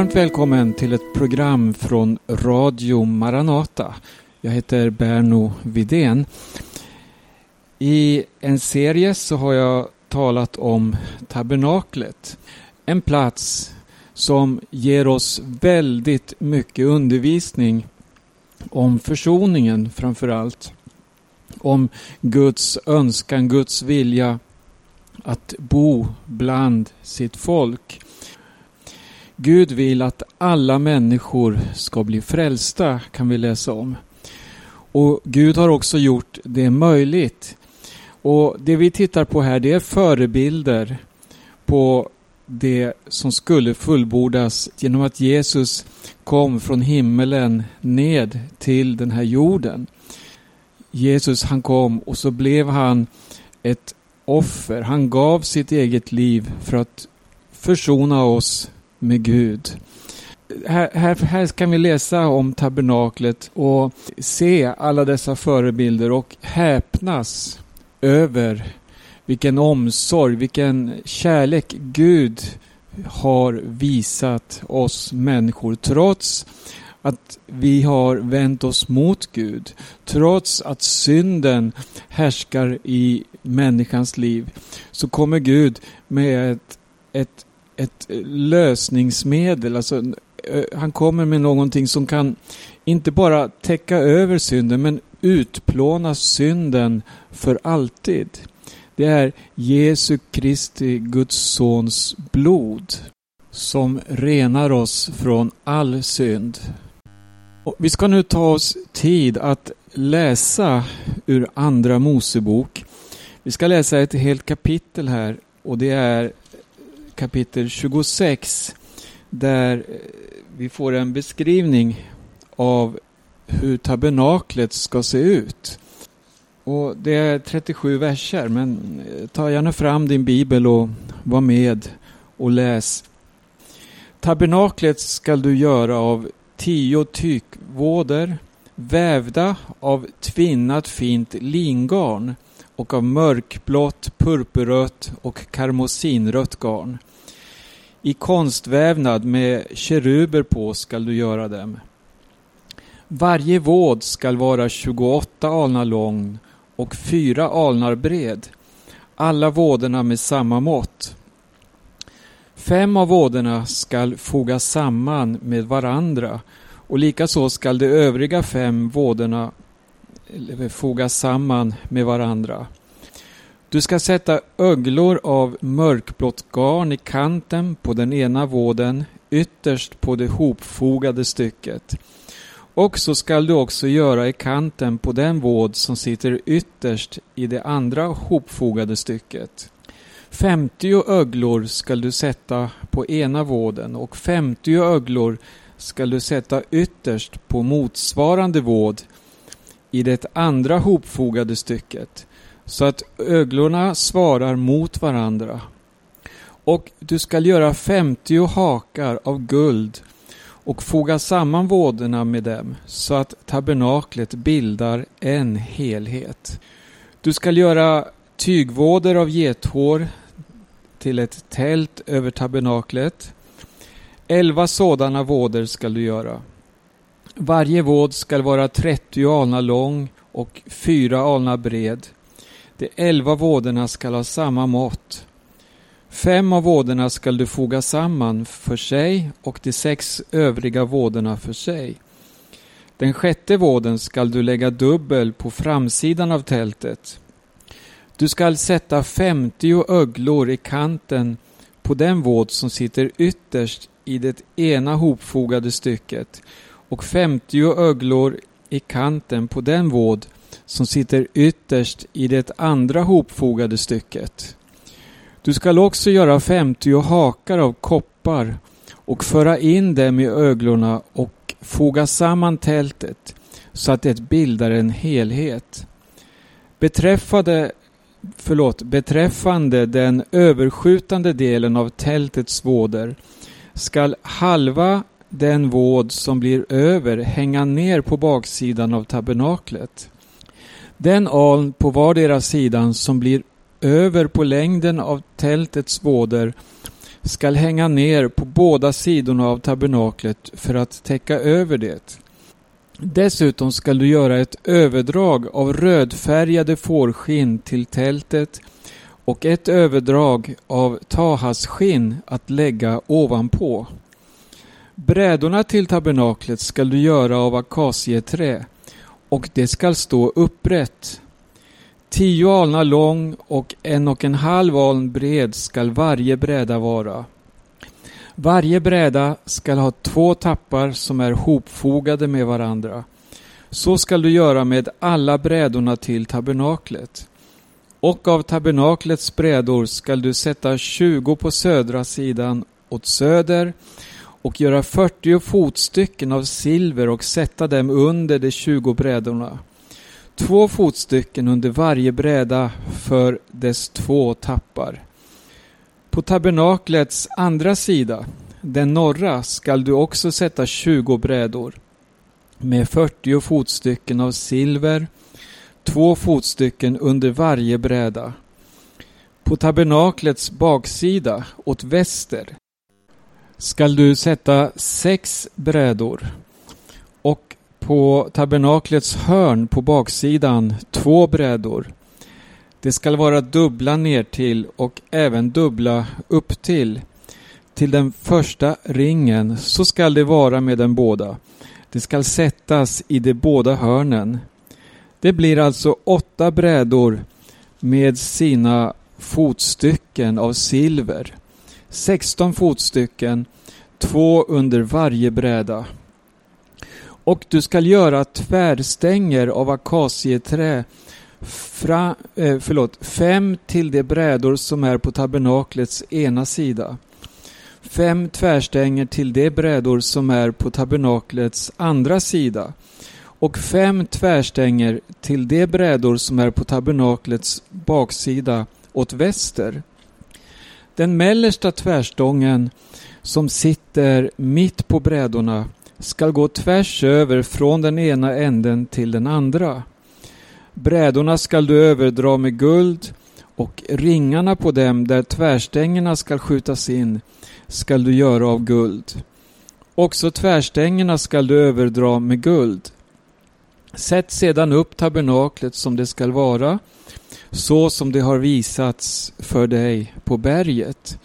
Varmt välkommen till ett program från Radio Maranata. Jag heter Berno Vidén. I en serie så har jag talat om tabernaklet. En plats som ger oss väldigt mycket undervisning om försoningen framför allt. Om Guds önskan, Guds vilja att bo bland sitt folk. Gud vill att alla människor ska bli frälsta, kan vi läsa om. Och Gud har också gjort det möjligt. Och Det vi tittar på här det är förebilder på det som skulle fullbordas genom att Jesus kom från himmelen ned till den här jorden. Jesus han kom och så blev han ett offer. Han gav sitt eget liv för att försona oss med Gud. Här, här, här kan vi läsa om tabernaklet och se alla dessa förebilder och häpnas över vilken omsorg, vilken kärlek Gud har visat oss människor trots att vi har vänt oss mot Gud. Trots att synden härskar i människans liv så kommer Gud med ett, ett, ett eh, lösningsmedel. Alltså, eh, han kommer med någonting som kan inte bara täcka över synden men utplåna synden för alltid. Det är Jesu Kristi, Guds sons blod som renar oss från all synd. Och vi ska nu ta oss tid att läsa ur Andra Mosebok. Vi ska läsa ett helt kapitel här och det är kapitel 26 där eh, vi får en beskrivning av hur tabernaklet ska se ut. Och Det är 37 verser men eh, ta gärna fram din bibel och var med och läs. Tabernaklet skall du göra av tio tykvåder vävda av tvinnat fint lingarn och av mörkblått, purpurrött och karmosinrött garn. I konstvävnad med keruber på skall du göra dem. Varje våd skall vara 28 alnar lång och fyra alnar bred, alla våderna med samma mått. Fem av våderna skall fogas samman med varandra och likaså skall de övriga fem våderna fogas samman med varandra. Du ska sätta öglor av mörkblått garn i kanten på den ena våden, ytterst på det hopfogade stycket. Och så skall du också göra i kanten på den våd som sitter ytterst i det andra hopfogade stycket. 50 öglor skall du sätta på ena våden och 50 öglor skall du sätta ytterst på motsvarande våd i det andra hopfogade stycket så att öglorna svarar mot varandra. Och du skall göra 50 hakar av guld och foga samman vådorna med dem så att tabernaklet bildar en helhet. Du skall göra tygvådor av gethår till ett tält över tabernaklet. Elva sådana vådor skall du göra. Varje våd skall vara 30 alnar lång och fyra alnar bred. De elva vådorna skall ha samma mått. Fem av vådorna skall du foga samman för sig och de sex övriga vådorna för sig. Den sjätte våden skall du lägga dubbel på framsidan av tältet. Du skall sätta femtio öglor i kanten på den våd som sitter ytterst i det ena hopfogade stycket och femtio öglor i kanten på den våd som sitter ytterst i det andra hopfogade stycket. Du skall också göra femtio hakar av koppar och föra in dem i öglorna och foga samman tältet så att det bildar en helhet. Beträffande, förlåt, beträffande den överskjutande delen av tältets våder skall halva den våd som blir över hänga ner på baksidan av tabernaklet. Den aln på vardera sidan som blir över på längden av tältets våder skall hänga ner på båda sidorna av tabernaklet för att täcka över det. Dessutom skall du göra ett överdrag av rödfärgade fårskinn till tältet och ett överdrag av tahasskinn att lägga ovanpå. Brädorna till tabernaklet skall du göra av akacieträ och det skall stå upprätt. Tio alnar lång och en och en halv aln bred skall varje bräda vara. Varje bräda skall ha två tappar som är hopfogade med varandra. Så skall du göra med alla brädorna till tabernaklet. Och av tabernaklets brädor skall du sätta tjugo på södra sidan åt söder och göra fyrtio fotstycken av silver och sätta dem under de tjugo brädorna. Två fotstycken under varje bräda för dess två tappar. På tabernaklets andra sida, den norra, skall du också sätta tjugo brädor med fyrtio fotstycken av silver, två fotstycken under varje bräda. På tabernaklets baksida, åt väster, skall du sätta sex brädor och på tabernaklets hörn på baksidan två brädor. Det skall vara dubbla ner till och även dubbla upp till. Till den första ringen, så skall det vara med den båda. Det skall sättas i de båda hörnen. Det blir alltså åtta brädor med sina fotstycken av silver. 16 fotstycken, två under varje bräda. Och du skall göra tvärstänger av akacieträ fra, eh, förlåt, fem till de brädor som är på tabernaklets ena sida. Fem tvärstänger till de brädor som är på tabernaklets andra sida och fem tvärstänger till de brädor som är på tabernaklets baksida åt väster. Den mellersta tvärstången som sitter mitt på brädorna skall gå tvärs över från den ena änden till den andra. Brädorna skall du överdra med guld och ringarna på dem där tvärstängerna skall skjutas in skall du göra av guld. Också tvärstängerna skall du överdra med guld. Sätt sedan upp tabernaklet som det skall vara, så som det har visats för dig på berget.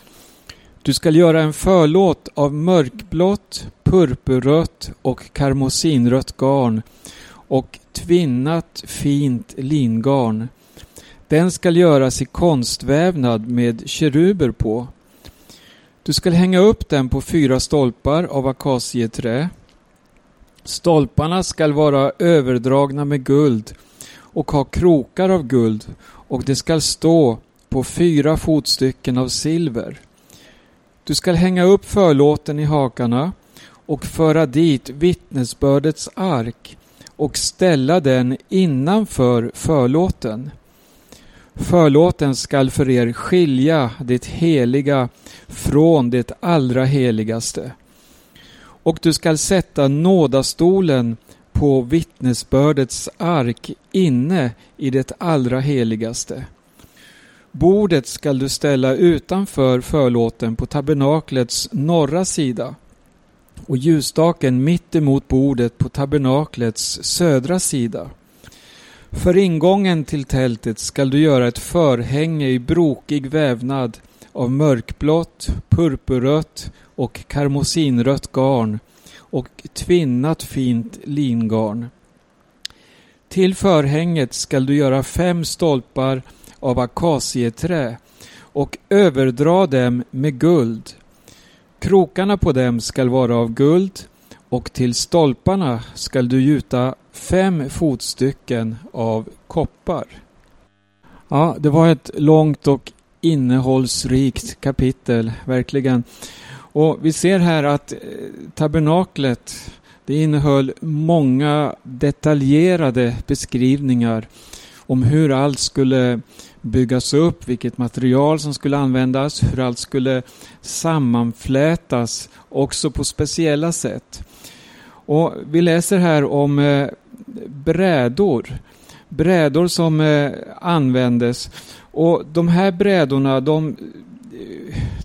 Du skall göra en förlåt av mörkblått, purpurrött och karmosinrött garn och tvinnat fint lingarn. Den skall göras i konstvävnad med keruber på. Du skall hänga upp den på fyra stolpar av akacieträ. Stolparna skall vara överdragna med guld och ha krokar av guld och det skall stå på fyra fotstycken av silver. Du skall hänga upp förlåten i hakarna och föra dit vittnesbördets ark och ställa den innanför förlåten. Förlåten skall för er skilja det heliga från det allra heligaste. Och du skall sätta nådastolen på vittnesbördets ark inne i det allra heligaste. Bordet skall du ställa utanför förlåten på tabernaklets norra sida och ljusstaken mitt emot bordet på tabernaklets södra sida. För ingången till tältet skall du göra ett förhänge i brokig vävnad av mörkblått, purpurrött och karmosinrött garn och tvinnat fint lingarn. Till förhänget skall du göra fem stolpar av akacieträ och överdra dem med guld. Krokarna på dem skall vara av guld och till stolparna skall du gjuta fem fotstycken av koppar. Ja, det var ett långt och innehållsrikt kapitel, verkligen. Och vi ser här att eh, tabernaklet det innehöll många detaljerade beskrivningar om hur allt skulle byggas upp, vilket material som skulle användas, hur allt skulle sammanflätas också på speciella sätt. Och Vi läser här om eh, brädor, brädor som eh, användes och de här brädorna de,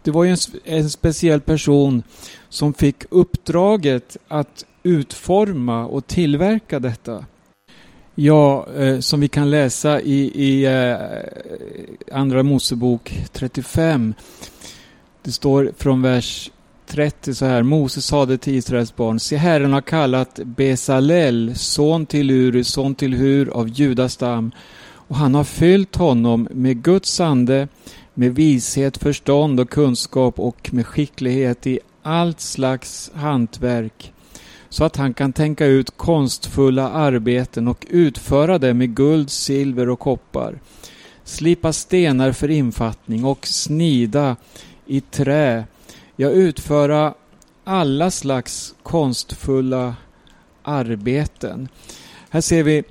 det var ju en, en speciell person som fick uppdraget att utforma och tillverka detta. Ja, eh, som vi kan läsa i, i eh, Andra Mosebok 35. Det står från vers 30 så här. Moses sade till Israels barn. Se, Herren har kallat Besalel, son till Uri, son till Hur av Judas stam. Och han har fyllt honom med Guds ande, med vishet, förstånd och kunskap och med skicklighet i allt slags hantverk så att han kan tänka ut konstfulla arbeten och utföra dem med guld, silver och koppar. Slipa stenar för infattning och snida i trä. Ja, utföra alla slags konstfulla arbeten. Här ser vi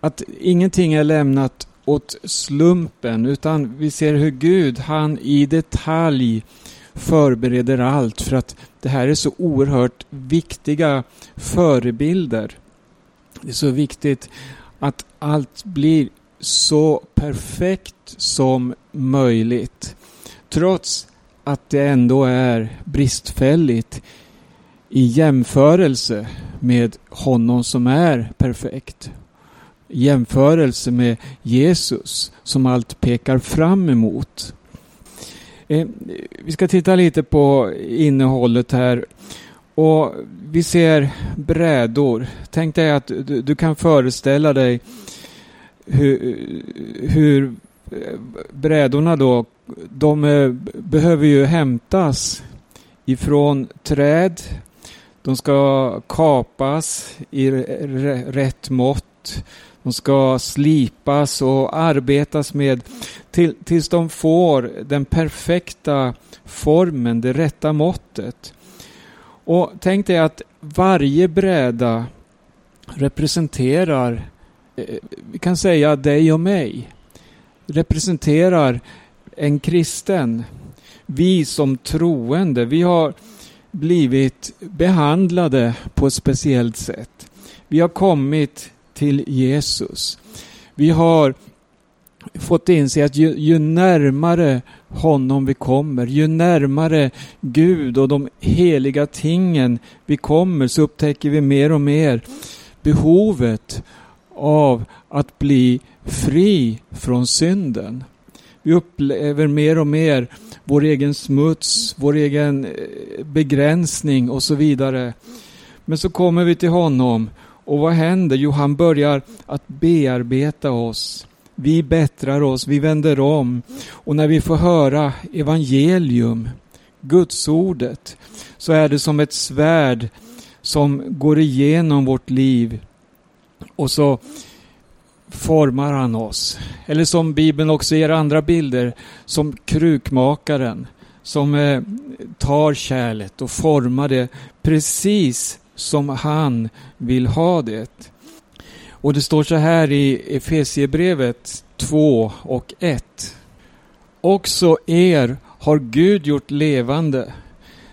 att ingenting är lämnat åt slumpen utan vi ser hur Gud, han i detalj förbereder allt för att det här är så oerhört viktiga förebilder. Det är så viktigt att allt blir så perfekt som möjligt. Trots att det ändå är bristfälligt i jämförelse med honom som är perfekt. Jämförelse med Jesus som allt pekar fram emot. Eh, vi ska titta lite på innehållet här. Och vi ser brädor. Tänk dig att du, du kan föreställa dig hur, hur brädorna då, de eh, behöver ju hämtas ifrån träd. De ska kapas i rätt mått. De ska slipas och arbetas med till, tills de får den perfekta formen, det rätta måttet. Och tänk dig att varje bräda representerar, eh, vi kan säga dig och mig, representerar en kristen. Vi som troende, vi har blivit behandlade på ett speciellt sätt. Vi har kommit till Jesus. Vi har fått inse att ju, ju, närmare honom vi kommer, ju närmare Gud och de heliga tingen vi kommer så upptäcker vi mer och mer behovet av att bli fri från synden. Vi upplever mer och mer vår egen smuts, vår egen eh, begränsning och så vidare. Men så kommer vi till honom och vad händer? Jo, han börjar att bearbeta oss. Vi bättrar oss, vi vänder om. Och när vi får höra evangelium, Gudsordet, så är det som ett svärd som går igenom vårt liv. Och så formar han oss. Eller som Bibeln också ger andra bilder, som krukmakaren som eh, tar kärlet och formar det precis som han vill ha det. Och det står så här i Efesiebrevet 2 och 1. Också er har Gud gjort levande,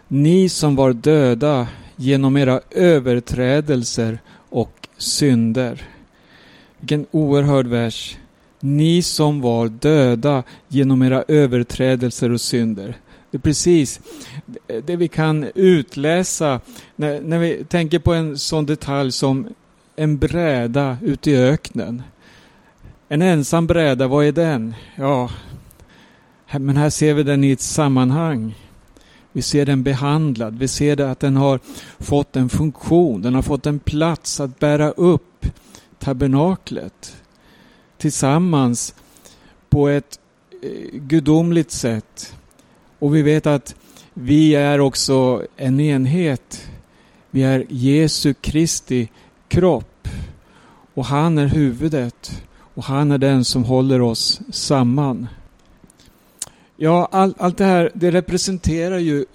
ni som var döda genom era överträdelser och synder. Vilken oerhörd vers. Ni som var döda genom era överträdelser och synder. Det är precis det vi kan utläsa när, när vi tänker på en sån detalj som en bräda ute i öknen. En ensam bräda, vad är den? Ja, men här ser vi den i ett sammanhang. Vi ser den behandlad, vi ser det att den har fått en funktion, den har fått en plats att bära upp tabernaklet tillsammans på ett eh, gudomligt sätt. Och vi vet att vi är också en enhet. Vi är Jesu Kristi kropp. Och han är huvudet. Och han är den som håller oss samman. Ja, all, allt det här det representerar ju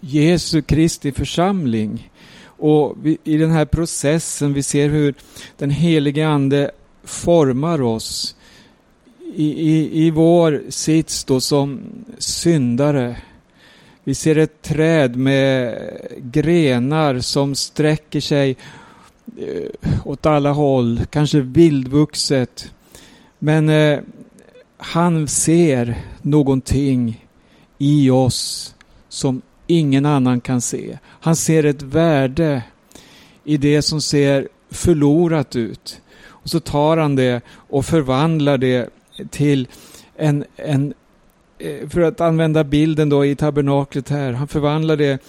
Jesu Kristi församling. Och vi, i den här processen vi ser hur den helige Ande formar oss i, i, i vår sits då som syndare. Vi ser ett träd med grenar som sträcker sig eh, åt alla håll, kanske vildvuxet. Men eh, han ser någonting i oss som ingen annan kan se. Han ser ett värde i det som ser förlorat ut. Och så tar han det och förvandlar det till en, en eh, för att använda bilden då i tabernaklet här, han förvandlar det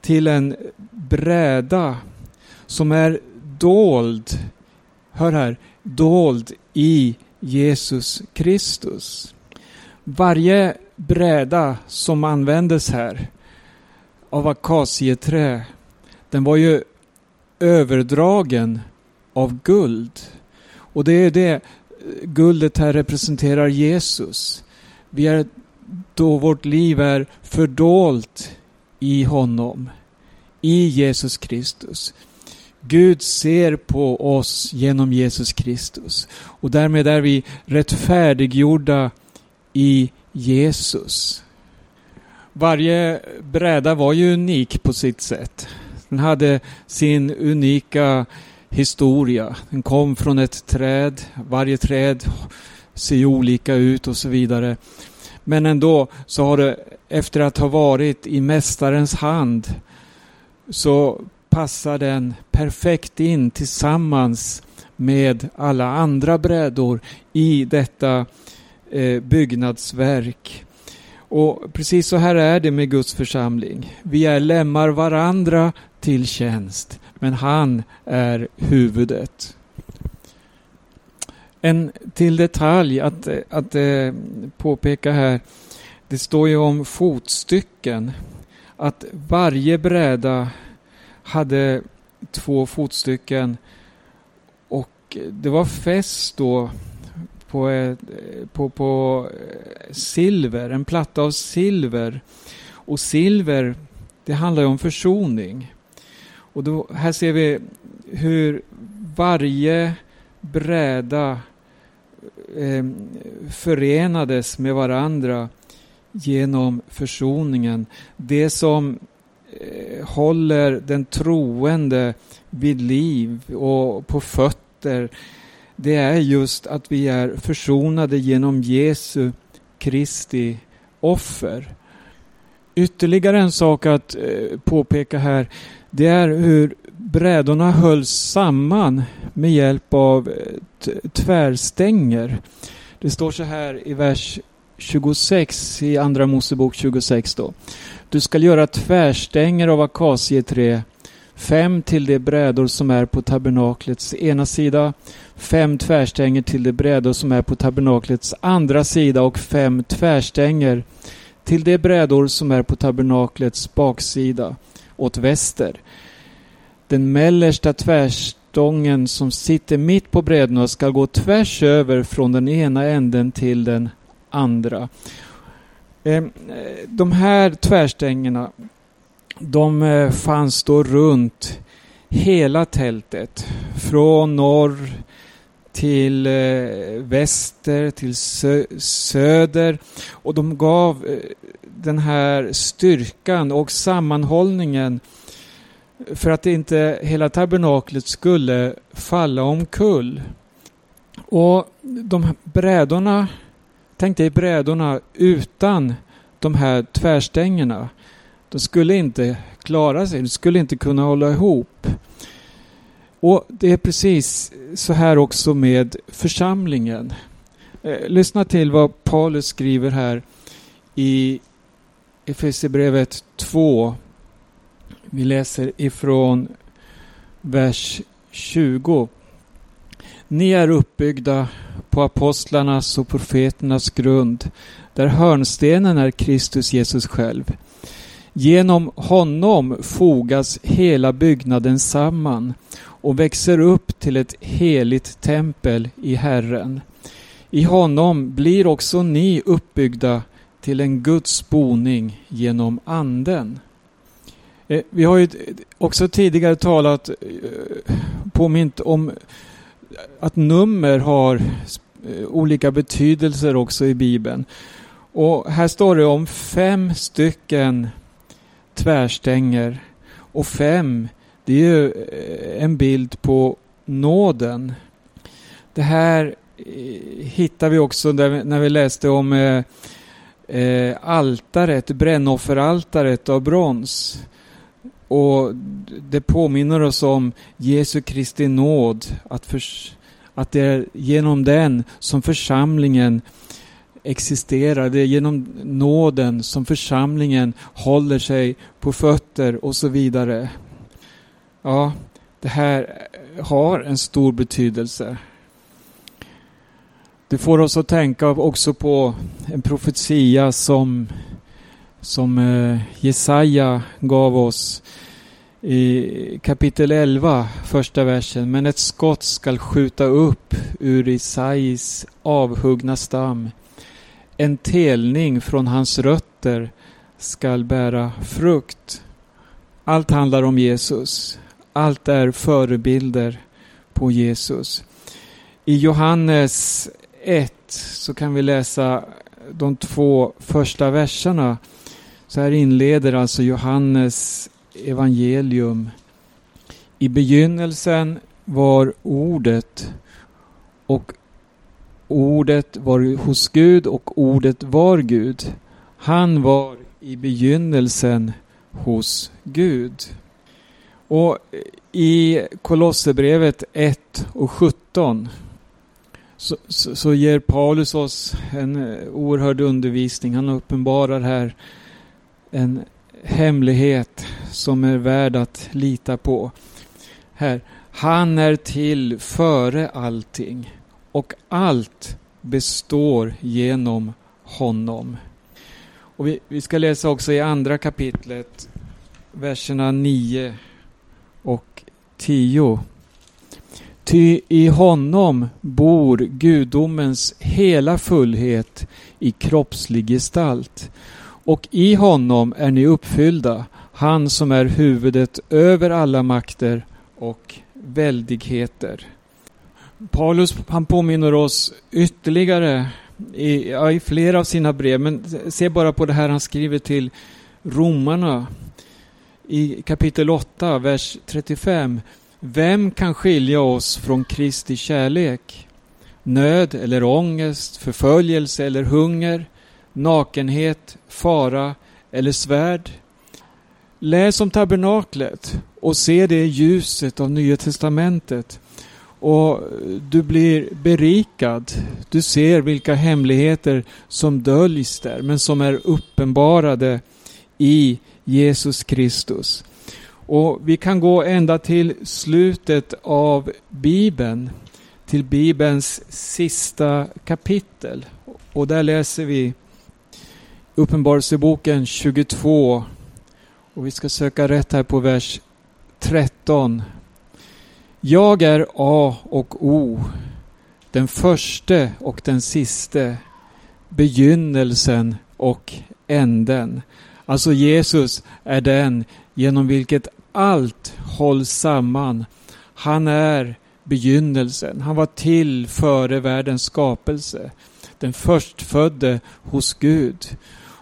till en bräda som är dold, hör här, dold i Jesus Kristus. Varje bräda som användes här av akacieträ, den var ju överdragen av guld. Och det är det guldet här representerar Jesus. Vi är då vårt liv är fördolt i honom, i Jesus Kristus. Gud ser på oss genom Jesus Kristus och därmed är vi rättfärdiggjorda i Jesus. Varje bräda var ju unik på sitt sätt. Den hade sin unika historia. Den kom från ett träd. Varje träd ser olika ut och så vidare. Men ändå så har det efter att ha varit i Mästarens hand så passar den perfekt in tillsammans med alla andra brädor i detta eh, byggnadsverk. Och precis så här är det med Guds församling. Vi är lämmar varandra till tjänst, men han är huvudet. En till detalj att, att eh, påpeka här. Det står ju om fotstycken. Att varje bräda hade två fotstycken och det var fäst då på, på, på eh, silver, en platta av silver. Och silver, det handlar ju om försoning. Och då, här ser vi hur varje bräda eh, förenades med varandra genom försoningen. Det som eh, håller den troende vid liv och på fötter det är just att vi är försonade genom Jesu Kristi offer. Ytterligare en sak att eh, påpeka här det är hur brädorna hölls samman med hjälp av eh, tvärstänger. Det står så här i vers 26 i Andra Mosebok 26 då. Du skall göra tvärstänger av akacieträ, fem till de brädor som är på tabernaklets ena sida, fem tvärstänger till de brädor som är på tabernaklets andra sida och fem tvärstänger till de brädor som är på tabernaklets baksida åt väster. Den mellersta tvärstången som sitter mitt på brädorna ska gå tvärs över från den ena änden till den andra. Ehm, de här tvärstängerna de eh, fanns då runt hela tältet. Från norr till eh, väster, till söder. Och de gav eh, den här styrkan och sammanhållningen för att inte hela tabernaklet skulle falla omkull. Och de brädorna, tänk dig brädorna utan de här tvärstängerna. De skulle inte klara sig, de skulle inte kunna hålla ihop. Och det är precis så här också med församlingen. Eh, lyssna till vad Paulus skriver här i Efesierbrevet 2. Vi läser ifrån vers 20. Ni är uppbyggda på apostlarnas och profeternas grund, där hörnstenen är Kristus Jesus själv. Genom honom fogas hela byggnaden samman och växer upp till ett heligt tempel i Herren. I honom blir också ni uppbyggda till en Guds boning genom Anden. Eh, vi har ju också tidigare talat, eh, påmint om att nummer har eh, olika betydelser också i Bibeln. Och här står det om fem stycken tvärstänger och fem det är ju en bild på nåden. Det här hittar vi också när vi läste om eh, altaret, brännofferaltaret av brons. Och det påminner oss om Jesu Kristi nåd, att, för, att det är genom den som församlingen existerar. Det är genom nåden som församlingen håller sig på fötter och så vidare. Ja, det här har en stor betydelse. Det får oss att tänka också på en profetia som, som eh, Jesaja gav oss i kapitel 11, första versen. Men ett skott skall skjuta upp ur Isais avhuggna stam. En telning från hans rötter skall bära frukt. Allt handlar om Jesus. Allt är förebilder på Jesus. I Johannes 1 så kan vi läsa de två första verserna. Så här inleder alltså Johannes evangelium. I begynnelsen var ordet och ordet var hos Gud och ordet var Gud. Han var i begynnelsen hos Gud. Och i Kolosserbrevet 1 och 17 så, så, så, ger Paulus oss en eh, oerhörd undervisning. Han uppenbarar här en hemlighet som är värd att lita på. Här. Han är till före allting och allt består genom honom. Och vi, vi ska läsa också i andra kapitlet, verserna 9 och 10. Ty i honom bor gudomens hela fullhet i kroppslig gestalt. Och i honom är ni uppfyllda, han som är huvudet över alla makter och väldigheter. Paulus han påminner oss ytterligare i, ja, i flera av sina brev, men se bara på det här han skriver till romarna i kapitel 8, vers 35. Vem kan skilja oss från Kristi kärlek? Nöd eller ångest, förföljelse eller hunger, nakenhet, fara eller svärd? Läs om tabernaklet och se det i ljuset av Nya Testamentet. Och du blir berikad. Du ser vilka hemligheter som döljs där, men som är uppenbarade i Jesus Kristus. Och vi kan gå ända till slutet av Bibeln, till Bibelns sista kapitel. Och där läser vi Uppenbarelseboken 22. Och vi ska söka rätt här på vers 13. Jag är A och O, den förste och den siste, begynnelsen och änden. Alltså Jesus är den genom vilket allt hålls samman. Han är begynnelsen. Han var till före världens skapelse. Den förstfödde hos Gud.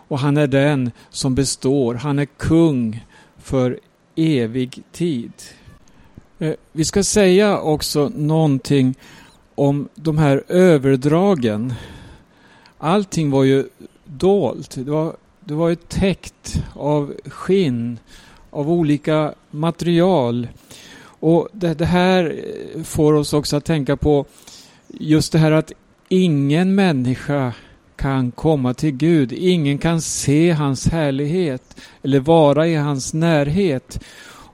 Och han är den som består. Han är kung för evig tid. Eh, vi ska säga också någonting om de här överdragen. Allting var ju dolt. Det var, det var ju täckt av skinn av olika material. Och det, det, här eh, får oss också att tänka på just det här att ingen människa kan komma till Gud. Ingen kan se hans härlighet eller vara i hans närhet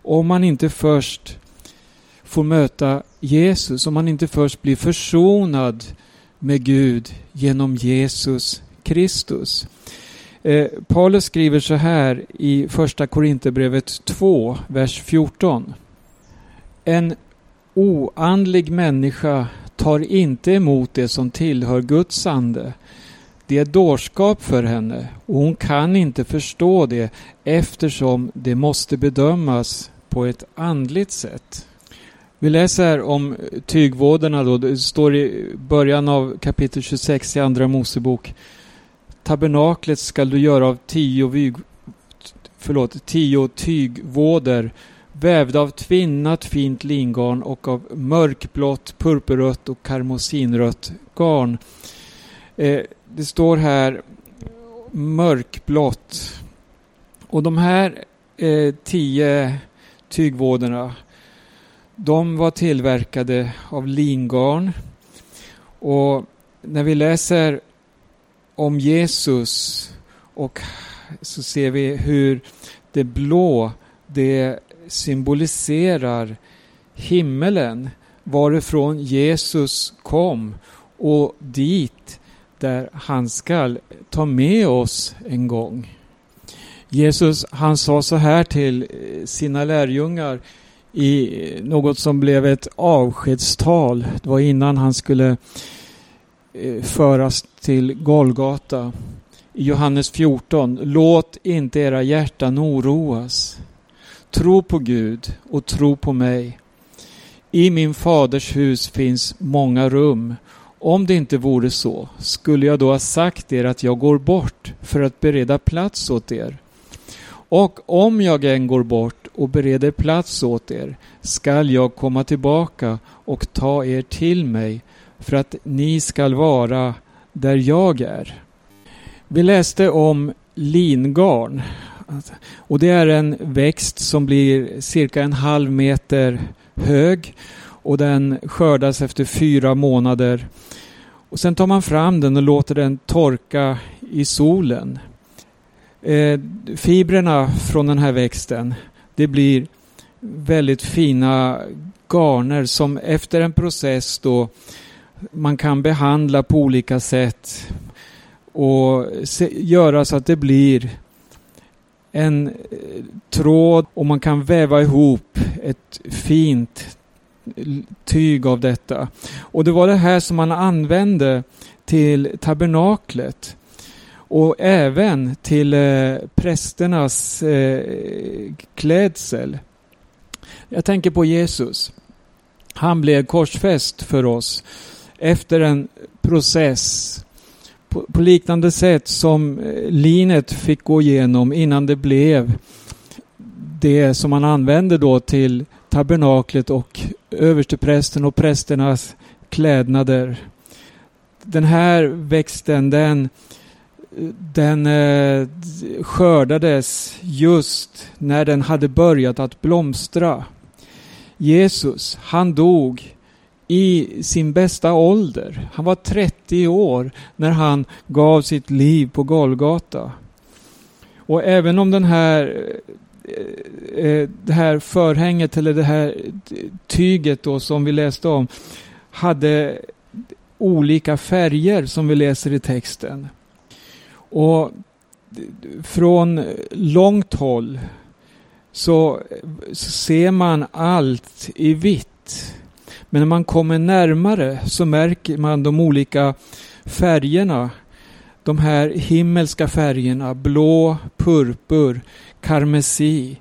om man inte först får möta Jesus, om man inte först blir försonad med Gud genom Jesus Kristus. Eh, Paulus skriver så här i första Korinthierbrevet 2, vers 14. En oandlig människa tar inte emot det som tillhör Guds ande. Det är dårskap för henne och hon kan inte förstå det eftersom det måste bedömas på ett andligt sätt. Vi läser om tygvåderna, då. Det står i början av kapitel 26 i Andra Mosebok. Tabernaklet skall du göra av tio, vyg, förlåt, tio tygvåder vävda av tvinnat fint lingarn och av mörkblått, purpurrött och karmosinrött garn. Eh, det står här mörkblått. Och de här eh, tio tygvåderna de var tillverkade av lingarn. Och när vi läser om Jesus och så ser vi hur det blå det symboliserar himmelen varifrån Jesus kom och dit där han skall ta med oss en gång. Jesus han sa så här till eh, sina lärjungar i eh, något som blev ett avskedstal. Det var innan han skulle eh, Eh, föras till Golgata. I Johannes 14. Låt inte era hjärtan oroas. Tro på Gud och tro på mig. I min faders hus finns många rum. Om det inte vore så, skulle jag då ha sagt er att jag går bort för att bereda plats åt er. Och om jag än går bort och bereder plats åt er skall jag komma tillbaka och ta er till mig för att ni skall vara där jag är. Vi läste om lingarn och det är en växt som blir cirka en halv meter hög och den skördas efter fyra månader. Och Sen tar man fram den och låter den torka i solen. Eh, fibrerna från den här växten det blir väldigt fina garner som efter en process då man kan behandla på olika sätt och se, göra så att det blir en eh, tråd och man kan väva ihop ett fint tyg av detta. Och det var det här som man använde till tabernaklet och även till eh, prästernas eh, klädsel. Jag tänker på Jesus. Han blev korsfäst för oss efter en process på, på liknande sätt som eh, linet fick gå igenom innan det blev det som man använde då till tabernaklet och översteprästen och prästernas klädnader. Den här växten den den eh, skördades just när den hade börjat att blomstra. Jesus, han dog i sin bästa ålder. Han var 30 år när han gav sitt liv på Golgata. Och även om den här eh, eh, det här förhänget eller det här tyget då som vi läste om hade olika färger som vi läser i texten. Och från långt håll så, ser man allt i vitt. Men när man kommer närmare så märker man de olika färgerna. De här himmelska färgerna, blå, purpur, karmesi.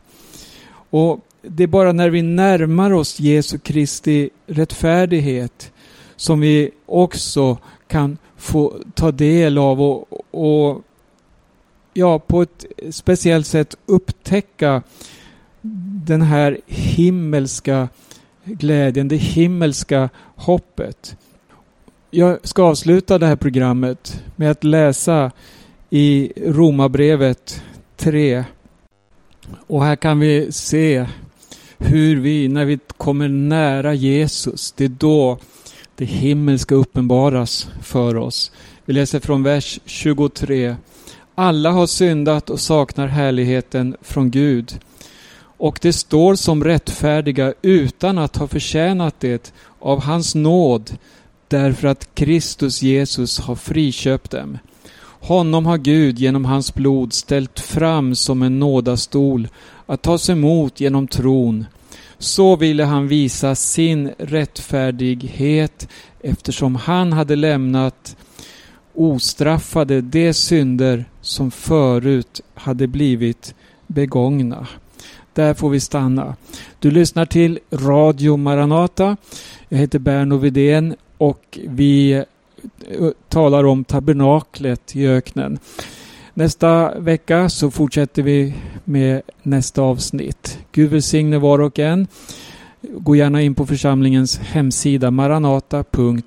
Och det är bara när vi närmar oss Jesu Kristi rättfärdighet som vi också kan få ta del av och, och ja, på ett speciellt sätt upptäcka den här himmelska glädjen, det himmelska hoppet. Jag ska avsluta det här programmet med att läsa i Romarbrevet 3. Och här kan vi se hur vi, när vi kommer nära Jesus, det är då det himmelska uppenbaras för oss. Vi läser från vers 23. Alla har syndat och saknar härligheten från Gud. Och det står som rättfärdiga utan att ha förtjänat det av hans nåd därför att Kristus Jesus har friköpt dem. Honom har Gud genom hans blod ställt fram som en nådastol att tas emot genom tron så ville han visa sin rättfärdighet eftersom han hade lämnat ostraffade de synder som förut hade blivit begångna. Där får vi stanna. Du lyssnar till Radio Maranata. Jag heter Berno Vidén och vi eh, talar om tabernaklet i öknen. Nästa vecka så fortsätter vi med nästa avsnitt. Gud välsigne var och en. Gå gärna in på församlingens hemsida maranata.se